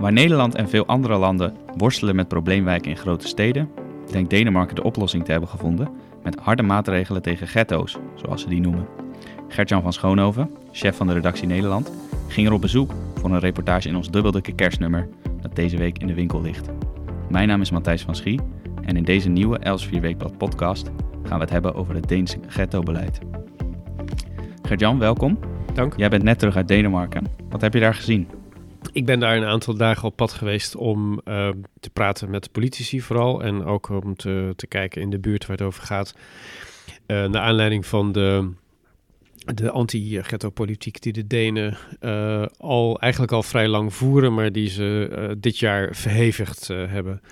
Waar Nederland en veel andere landen worstelen met probleemwijken in grote steden, denkt Denemarken de oplossing te hebben gevonden met harde maatregelen tegen ghetto's, zoals ze die noemen. Gertjan van Schoonhoven, chef van de redactie Nederland, ging er op bezoek voor een reportage in ons dubbeldikke kerstnummer dat deze week in de winkel ligt. Mijn naam is Matthijs van Schie en in deze nieuwe Elsevier Weekblad podcast gaan we het hebben over het Deense ghetto-beleid. Gertjan, welkom. Dank. Jij bent net terug uit Denemarken. Wat heb je daar gezien? Ik ben daar een aantal dagen op pad geweest om uh, te praten met politici vooral. En ook om te, te kijken in de buurt waar het over gaat. Uh, naar aanleiding van de, de anti-ghetto-politiek die de Denen uh, al, eigenlijk al vrij lang voeren, maar die ze dit jaar verhevigd hebben.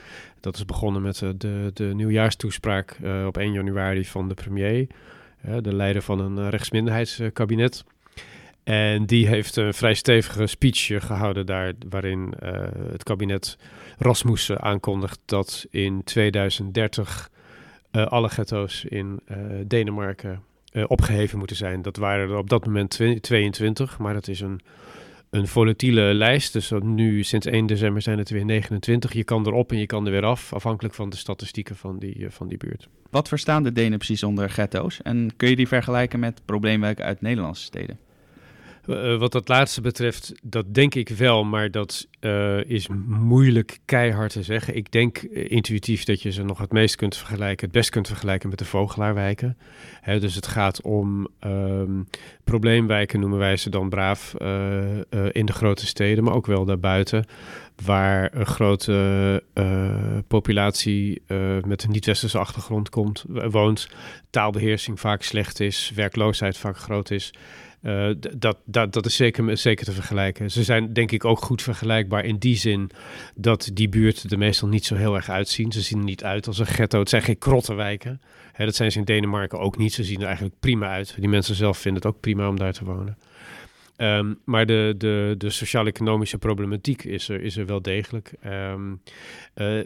Dat is begonnen met de, de nieuwjaarstoespraak op 1 januari van de premier, de leider van een rechtsminderheidskabinet. En die heeft een vrij stevige speech gehouden daar, waarin uh, het kabinet Rasmussen aankondigt dat in 2030 uh, alle ghetto's in Denemarken opgeheven moeten zijn. Dat waren er op dat moment 22, maar dat is een, een volatiele lijst. Dus nu sinds 1 december zijn het weer 29. Je kan erop en je kan er weer af, afhankelijk van de statistieken van die, van die buurt. Wat verstaan de Denen precies onder ghetto's? En kun je die vergelijken met probleemwijken uit Nederlandse steden? Uh, wat dat laatste betreft, dat denk ik wel, maar dat uh, is moeilijk keihard te zeggen. Ik denk uh, intuïtief dat je ze nog het meest kunt vergelijken, het best kunt vergelijken met de vogelaarwijken. Hè, dus het gaat om um, probleemwijken, noemen wij ze dan braaf, in de grote steden, maar ook wel daarbuiten. Waar een grote populatie met een niet-westerse achtergrond komt, woont, taalbeheersing vaak slecht is, werkloosheid vaak groot is. Uh, dat, dat, dat is zeker, zeker te vergelijken. Ze zijn denk ik ook goed vergelijkbaar in die zin dat die buurten er meestal niet zo heel erg uitzien. Ze zien er niet uit als een ghetto. Het zijn geen krottenwijken. Hè, dat zijn ze in Denemarken ook niet. Ze zien er eigenlijk prima uit. Die mensen zelf vinden het ook prima om daar te wonen. Um, maar de, de, de sociaal-economische problematiek is er, is er wel degelijk. Um, uh,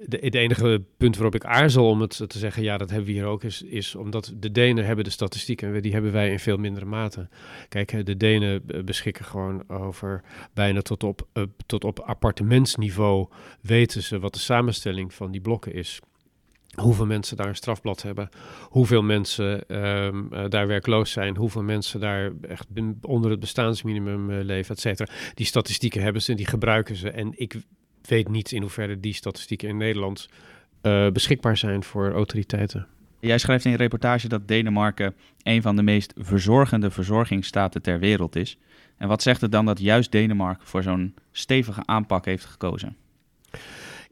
de, het enige punt waarop ik aarzel om het te zeggen, ja, dat hebben we hier ook, is, is omdat de Denen hebben de statistieken en die hebben wij in veel mindere mate. Kijk, de Denen beschikken gewoon over bijna tot op, uh, tot op appartementsniveau weten ze wat de samenstelling van die blokken is hoeveel mensen daar een strafblad hebben, hoeveel mensen um, uh, daar werkloos zijn, hoeveel mensen daar echt onder het bestaansminimum uh, leven, et cetera. Die statistieken hebben ze en die gebruiken ze. En ik weet niet in hoeverre die statistieken in Nederland uh, beschikbaar zijn voor autoriteiten. Jij schrijft in je reportage dat Denemarken een van de meest verzorgende verzorgingsstaten ter wereld is. En wat zegt het dan dat juist Denemarken voor zo'n stevige aanpak heeft gekozen?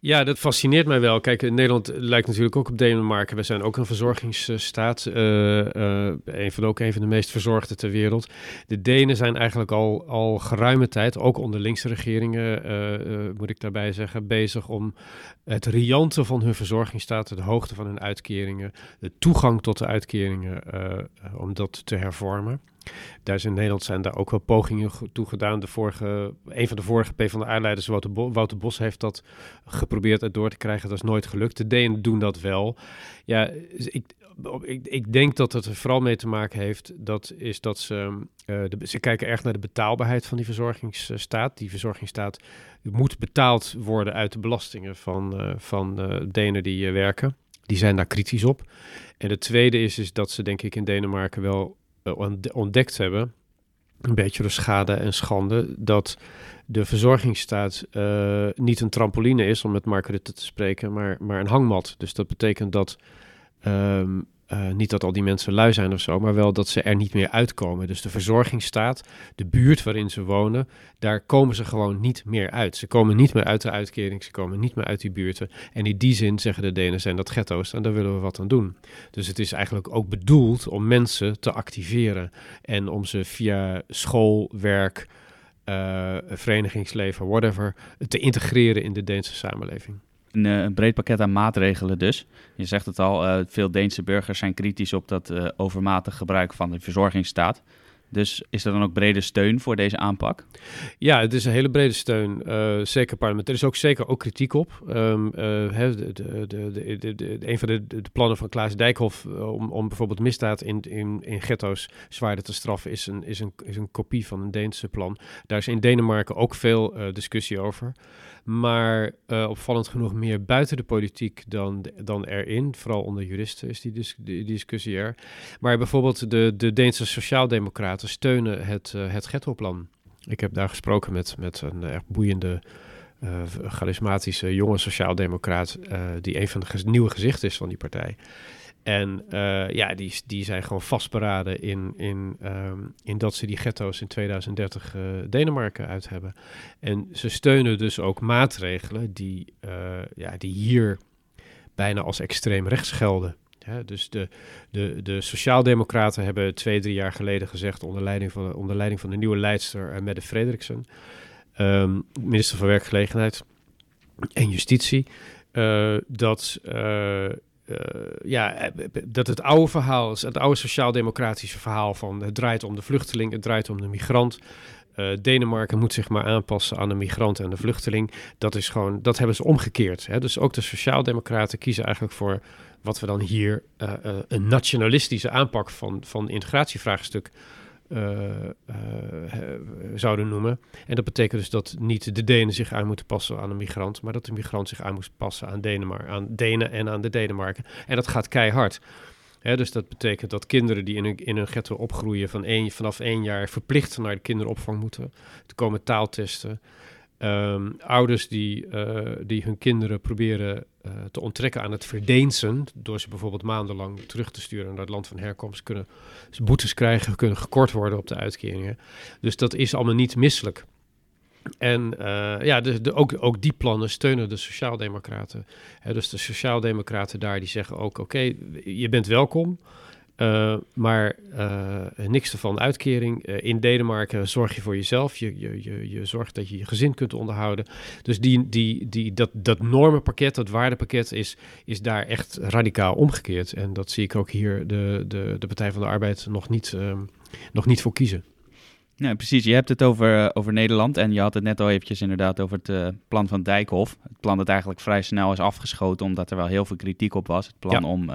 Ja, dat fascineert mij wel. Kijk, Nederland lijkt natuurlijk ook op Denemarken. We zijn ook een verzorgingsstaat. Uh, een van, ook een van de meest verzorgde ter wereld. De Denen zijn eigenlijk al, al geruime tijd, ook onder linkse regeringen, moet ik daarbij zeggen, bezig om het riante van hun verzorgingsstaat, de hoogte van hun uitkeringen, de toegang tot de uitkeringen, om dat te hervormen. Daar is in Nederland zijn daar ook wel pogingen toe gedaan. De vorige, een van de vorige PvdA-leiders, Wouter, Bo Wouter Bos, heeft dat geprobeerd het door te krijgen. Dat is nooit gelukt. De Denen doen dat wel. Ja, dus ik, ik, ik, denk dat het er vooral mee te maken heeft. Dat is dat ze, de, ze kijken erg naar de betaalbaarheid van die verzorgingsstaat. Die verzorgingsstaat moet betaald worden uit de belastingen van, uh, van uh, Denen die werken. Die zijn daar kritisch op. En de tweede is, is dat ze denk ik in Denemarken wel ontdekt hebben, een beetje door schade en schande, dat de verzorgingsstaat uh, niet een trampoline is, om met Rutte te spreken, maar, maar een hangmat. Dus dat betekent dat um, uh, niet dat al die mensen lui zijn of zo, maar wel dat ze er niet meer uitkomen. Dus de verzorgingsstaat, de buurt waarin ze wonen, daar komen ze gewoon niet meer uit. Ze komen niet meer uit de uitkering, ze komen niet meer uit die buurten. En in die zin zeggen de Denen zijn dat ghetto's en daar willen we wat aan doen. Dus het is eigenlijk ook bedoeld om mensen te activeren en om ze via school, werk, uh, verenigingsleven, whatever, te integreren in de Deense samenleving. Een, uh, een, breed pakket aan maatregelen dus. Je zegt het al, uh, veel Deense burgers zijn kritisch op dat uh, overmatig gebruik van de verzorgingsstaat. Dus is er dan ook brede steun voor deze aanpak? Ja, het is een hele brede steun, uh, zeker parlement. Er is ook zeker ook kritiek op. Um, de, de, de, een van de, plannen van Klaas Dijkhoff om, om bijvoorbeeld misdaad in, in, in ghetto's zwaarder te straffen is een, is, een, is een kopie van een Deense plan. Daar is in Denemarken ook veel discussie over maar opvallend genoeg meer buiten de politiek dan, dan erin. Vooral onder juristen is die discussie er. Maar bijvoorbeeld de, de Deense Sociaaldemocraten steunen het, uh, het ghetto-plan. Ik heb daar gesproken met, met een erg boeiende, uh, charismatische jonge sociaaldemocraat... die een van de nieuwe gezichten is van die partij. En ja, die, die zijn gewoon vastberaden in, in, um, in dat ze die ghetto's in 2030 uh, eh, Denemarken uit hebben. En ze steunen dus ook maatregelen die, ja, die hier bijna als extreem rechts gelden. Ja, dus de, de, de Sociaaldemocraten hebben twee, drie jaar geleden gezegd, onder leiding van, onder leiding van de nieuwe leidster uh, Mette Frederiksen, um, minister van Werkgelegenheid en Justitie, dat uh, ja, eh, dat het oude verhaal, het oude sociaal-democratische verhaal van het draait om de vluchteling, het draait om de migrant. Denemarken moet zich maar aanpassen aan de migrant en de vluchteling. Dat is gewoon, dat hebben ze omgekeerd. Hè? Dus ook de sociaaldemocraten kiezen eigenlijk voor wat we dan hier uh, een nationalistische aanpak van, van integratievraagstuk uh, zouden noemen. En dat betekent dus dat niet de Denen zich aan moeten passen aan een migrant, maar dat de migrant zich aan moet passen aan, Denemar aan Denen en aan de Denemarken. En dat gaat keihard. Dus dat betekent dat kinderen die in een, in een ghetto opgroeien van één, vanaf één jaar verplicht naar de kinderopvang moeten. te komen taaltesten. Um, ouders die, uh, die hun kinderen proberen uh, te onttrekken aan het verdeensen, door ze bijvoorbeeld maandenlang terug te sturen naar het land van herkomst, kunnen boetes krijgen, kunnen gekort worden op de uitkeringen. Dus dat is allemaal niet misselijk. En uh, ja, de, de, ook, ook die plannen steunen de Sociaaldemocraten. dus de Sociaaldemocraten daar die zeggen ook: oké, je bent welkom. Uh, maar uh, niks ervan uitkering. Uh, in Denemarken zorg je voor jezelf. Je, je, je, je zorgt dat je je gezin kunt onderhouden. Dus die, die, die, dat, dat normenpakket, dat waardepakket is, is daar echt radicaal omgekeerd. En dat zie ik ook hier de, de, de Partij van de Arbeid nog niet, um, nog niet voor kiezen. Ja, precies. Je hebt het over, over Nederland en je had het net al eventjes inderdaad over het plan van Dijkhoff. Het plan dat eigenlijk vrij snel is afgeschoten omdat er wel heel veel kritiek op was. Het plan ja. om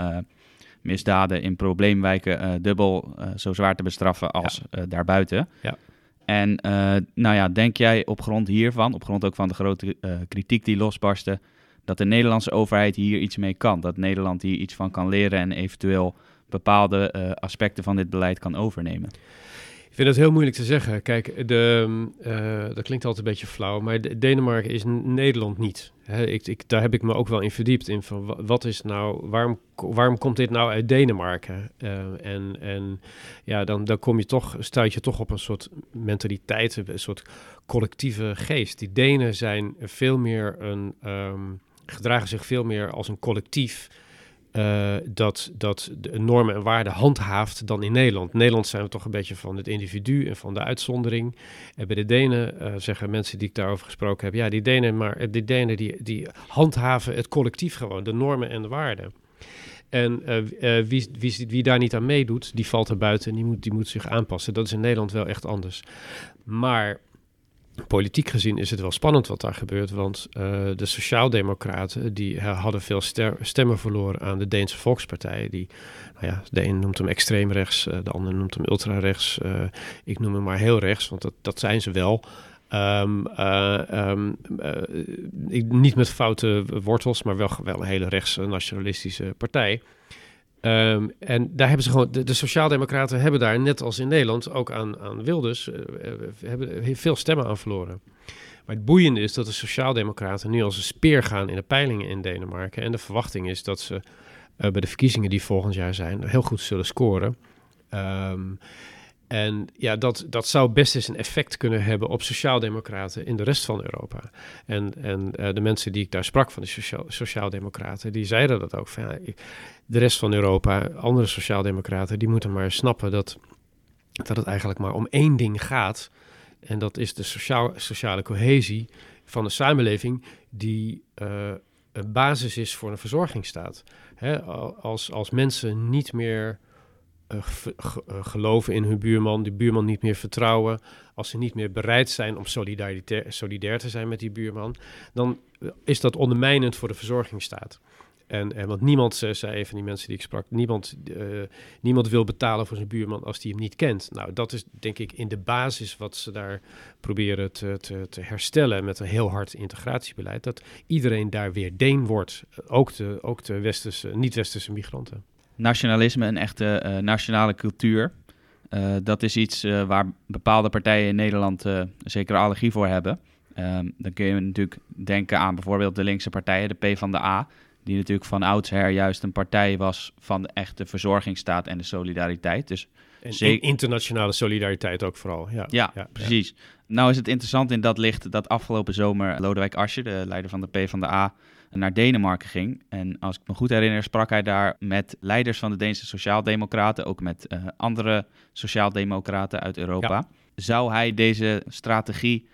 misdaden in probleemwijken uh, dubbel uh, zo zwaar te bestraffen als ja. uh, daarbuiten. Ja. En nou ja, denk jij op grond hiervan, op grond ook van de grote kritiek die losbarstte, dat de Nederlandse overheid hier iets mee kan? Dat Nederland hier iets van kan leren en eventueel bepaalde aspecten van dit beleid kan overnemen? Ik vind het heel moeilijk te zeggen. Kijk, de, uh, dat klinkt altijd een beetje flauw, maar de, Denemarken is Nederland niet. ik, ik, daar heb ik me ook wel in verdiept. In van wat is nou, waarom, waarom komt dit nou uit Denemarken? Uh, en, en ja, dan, dan kom je toch, stuit je toch op een soort mentaliteit, een soort collectieve geest. Die Denen zijn veel meer een, um, gedragen zich veel meer als een collectief uh, dat, dat de normen en waarden handhaaft dan in Nederland. Nederland zijn we toch een beetje van het individu en van de uitzondering. En bij de Denen uh, zeggen mensen die ik daarover gesproken heb, ja, die Denen, maar die Denen die, die handhaven het collectief gewoon, de normen en de waarden. En wie, wie, wie daar niet aan meedoet, die valt er buiten en die moet, die moet zich aanpassen. Dat is in Nederland wel echt anders. Maar politiek gezien is het wel spannend wat daar gebeurt, want uh, de Sociaaldemocraten die hadden veel stemmen verloren aan de Deense Volkspartij. Die, nou ja, de een noemt hem extreem rechts, de ander noemt hem ultra rechts. Uh, ik noem hem maar heel rechts, want dat, dat zijn ze wel. Um, um, niet met foute wortels, maar wel, wel een hele rechts nationalistische partij. Um, en daar hebben ze gewoon, de, de Sociaaldemocraten hebben daar, net als in Nederland, ook aan, aan Wilders, uh, hebben veel stemmen aan verloren. Maar het boeiende is dat de Sociaaldemocraten nu als een speer gaan in de peilingen in Denemarken. En de verwachting is dat ze uh, bij de verkiezingen die volgend jaar zijn, heel goed zullen scoren. Um, en ja, dat, dat zou best eens een effect kunnen hebben op sociaaldemocraten in de rest van Europa. En, en uh, de mensen die ik daar sprak van de sociaal, sociaaldemocraten, die zeiden dat ook. Ja, de rest van Europa, andere sociaaldemocraten, die moeten maar snappen dat, dat het eigenlijk maar om één ding gaat. En dat is de sociaal, sociale cohesie van de samenleving die uh, een basis is voor een verzorgingsstaat. Hè, als, als mensen niet meer geloven in hun buurman, die buurman niet meer vertrouwen, als ze niet meer bereid zijn om solidair te zijn met die buurman, dan is dat ondermijnend voor de verzorgingsstaat. En, en want niemand, zei even die mensen die ik sprak, niemand, uh, niemand wil betalen voor zijn buurman als die hem niet kent. Nou, dat is denk ik in de basis wat ze daar proberen te, te, te herstellen met een heel hard integratiebeleid. Dat iedereen daar weer Deen wordt, ook de, ook de westerse, niet-westerse migranten. Nationalisme, een echte uh, nationale cultuur. Uh, dat is iets waar bepaalde partijen in Nederland zeker allergie voor hebben. Um, dan kun je natuurlijk denken aan bijvoorbeeld de linkse partijen, de P van de A die natuurlijk van oudsher juist een partij was van de echte verzorgingsstaat en de solidariteit. Dus en internationale solidariteit ook vooral. Ja, ja, precies. Nou is het interessant in dat licht dat afgelopen zomer Lodewijk Asscher, de leider van de PvdA, naar Denemarken ging. En als ik me goed herinner, sprak hij daar met leiders van de Deense Sociaaldemocraten, ook met uh, andere Sociaaldemocraten uit Europa. Zou hij deze strategie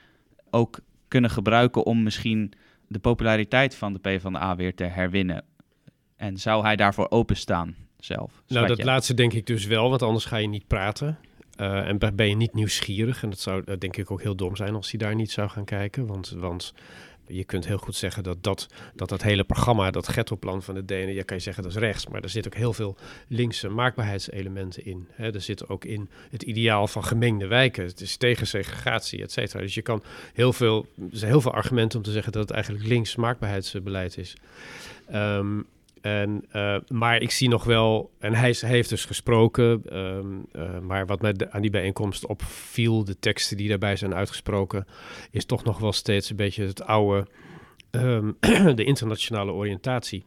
ook kunnen gebruiken om misschien de populariteit van de PvdA weer te herwinnen? En zou hij daarvoor openstaan zelf? Nou, dat laatste denk ik dus wel, want anders ga je niet praten. Uh, en ben je niet nieuwsgierig. En dat zou uh, denk ik ook heel dom zijn als hij daar niet zou gaan kijken. Want, want je kunt heel goed zeggen dat dat, dat, dat hele programma, dat ghettoplan van de Denen, je kan je zeggen dat is rechts, maar er zit ook heel veel linkse maakbaarheidselementen in. Hè. Er zit ook in het ideaal van gemengde wijken. Het is tegen segregatie, et cetera. Dus je kan heel veel, er zijn heel veel argumenten om te zeggen dat het eigenlijk links maakbaarheidsbeleid is. Um, en, uh, maar ik zie nog wel, en hij, heeft dus gesproken, um, uh, maar wat mij aan die bijeenkomst opviel, de teksten die daarbij zijn uitgesproken, is toch nog wel steeds een beetje het oude, um, de internationale oriëntatie.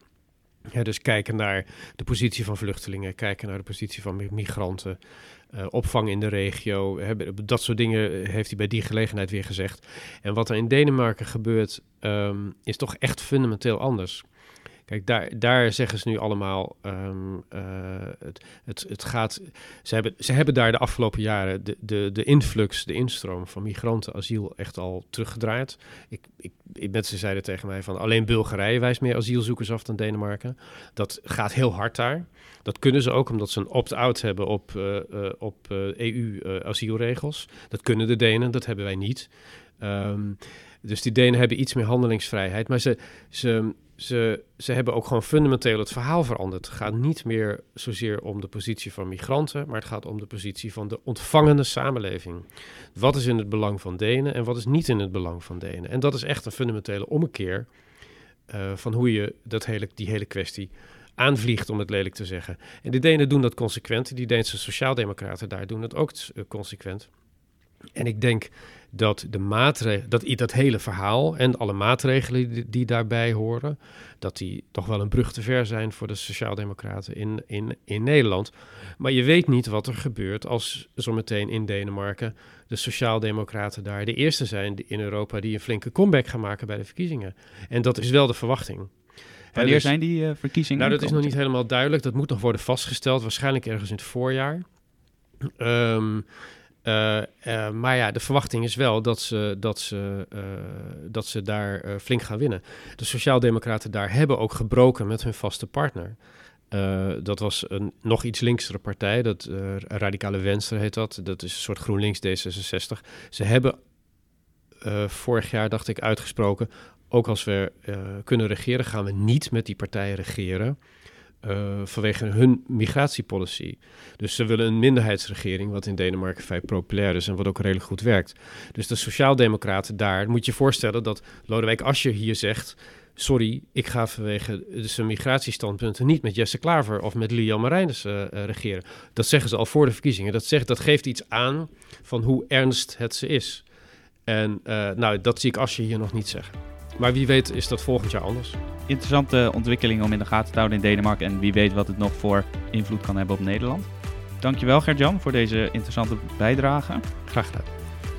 Dus kijken naar de positie van vluchtelingen, kijken naar de positie van migranten, uh, opvang in de regio. Dat soort dingen heeft hij bij die gelegenheid weer gezegd. En wat er in Denemarken gebeurt, um, is toch echt fundamenteel anders. Kijk, daar, daar zeggen ze nu allemaal, um, uh, het, het, het gaat, ze hebben, ze hebben daar de afgelopen jaren de, de, de influx, de instroom van migranten, asiel echt al teruggedraaid. Ik, ik, mensen zeiden tegen mij van alleen Bulgarije wijst meer asielzoekers af dan Denemarken. Dat gaat heel hard daar. Dat kunnen ze ook omdat ze een opt-out hebben op, uh, uh, op EU-asielregels. dat kunnen de Denen, dat hebben wij niet. Um, dus die Denen hebben iets meer handelingsvrijheid. Maar ze, ze, ze, ze hebben ook gewoon fundamenteel het verhaal veranderd. Het gaat niet meer zozeer om de positie van migranten, maar het gaat om de positie van de ontvangende samenleving. Wat is in het belang van Denen en wat is niet in het belang van Denen? En dat is echt een fundamentele ommekeer uh, van hoe je dat hele, die hele kwestie aanvliegt, om het lelijk te zeggen. En de Denen doen dat consequent. Die Deense sociaaldemocraten daar doen het ook uh, consequent. En ik denk dat, de maatregelen, dat dat hele verhaal en alle maatregelen die, die, daarbij horen, dat die toch wel een brug te ver zijn voor de Sociaaldemocraten in, in, in Nederland. Maar je weet niet wat er gebeurt als zometeen in Denemarken de Sociaaldemocraten daar de eerste zijn in Europa die een flinke comeback gaan maken bij de verkiezingen. En dat is wel de verwachting. Wanneer dus, zijn die uh, verkiezingen? Nou, dat is nog niet helemaal duidelijk. Dat moet nog worden vastgesteld, waarschijnlijk ergens in het voorjaar. Um, uh, uh, maar ja, de verwachting is wel dat ze, dat ze, uh, dat ze daar flink gaan winnen. De Sociaaldemocraten daar hebben ook gebroken met hun vaste partner. dat was een nog iets linksere partij, dat Radicale Venstre heet dat. Dat is een soort GroenLinks D66. Ze hebben vorig jaar, dacht ik, uitgesproken... ook als we kunnen regeren, gaan we niet met die partijen regeren... Uh, vanwege hun migratiepolicy. Dus ze willen een minderheidsregering, wat in Denemarken vrij populair is en wat ook redelijk goed werkt. Dus de Sociaaldemocraten daar, moet je voorstellen dat Lodewijk Asscher hier zegt: Sorry, ik ga vanwege zijn migratiestandpunten niet met Jesse Klaver of met Lian Marijnus uh, regeren. Dat zeggen ze al voor de verkiezingen. Dat, zegt, dat geeft iets aan van hoe ernst het ze is. En nou, dat zie ik Asscher hier nog niet zeggen. Maar wie weet is dat volgend jaar anders. Interessante ontwikkeling om in de gaten te houden in Denemarken. En wie weet wat het nog voor invloed kan hebben op Nederland. Dankjewel Gert-Jan voor deze interessante bijdrage. Graag gedaan.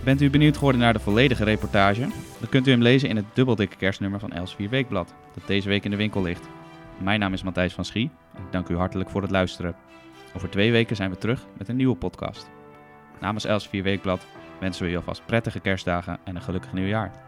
Bent u benieuwd geworden naar de volledige reportage? Dan kunt u hem lezen in het dubbeldikke kerstnummer van Elsevier Weekblad. Dat deze week in de winkel ligt. Mijn naam is Matthijs van Schie. En ik dank u hartelijk voor het luisteren. Over twee weken zijn we terug met een nieuwe podcast. Namens Elsevier Weekblad wensen we u alvast prettige kerstdagen en een gelukkig nieuwjaar.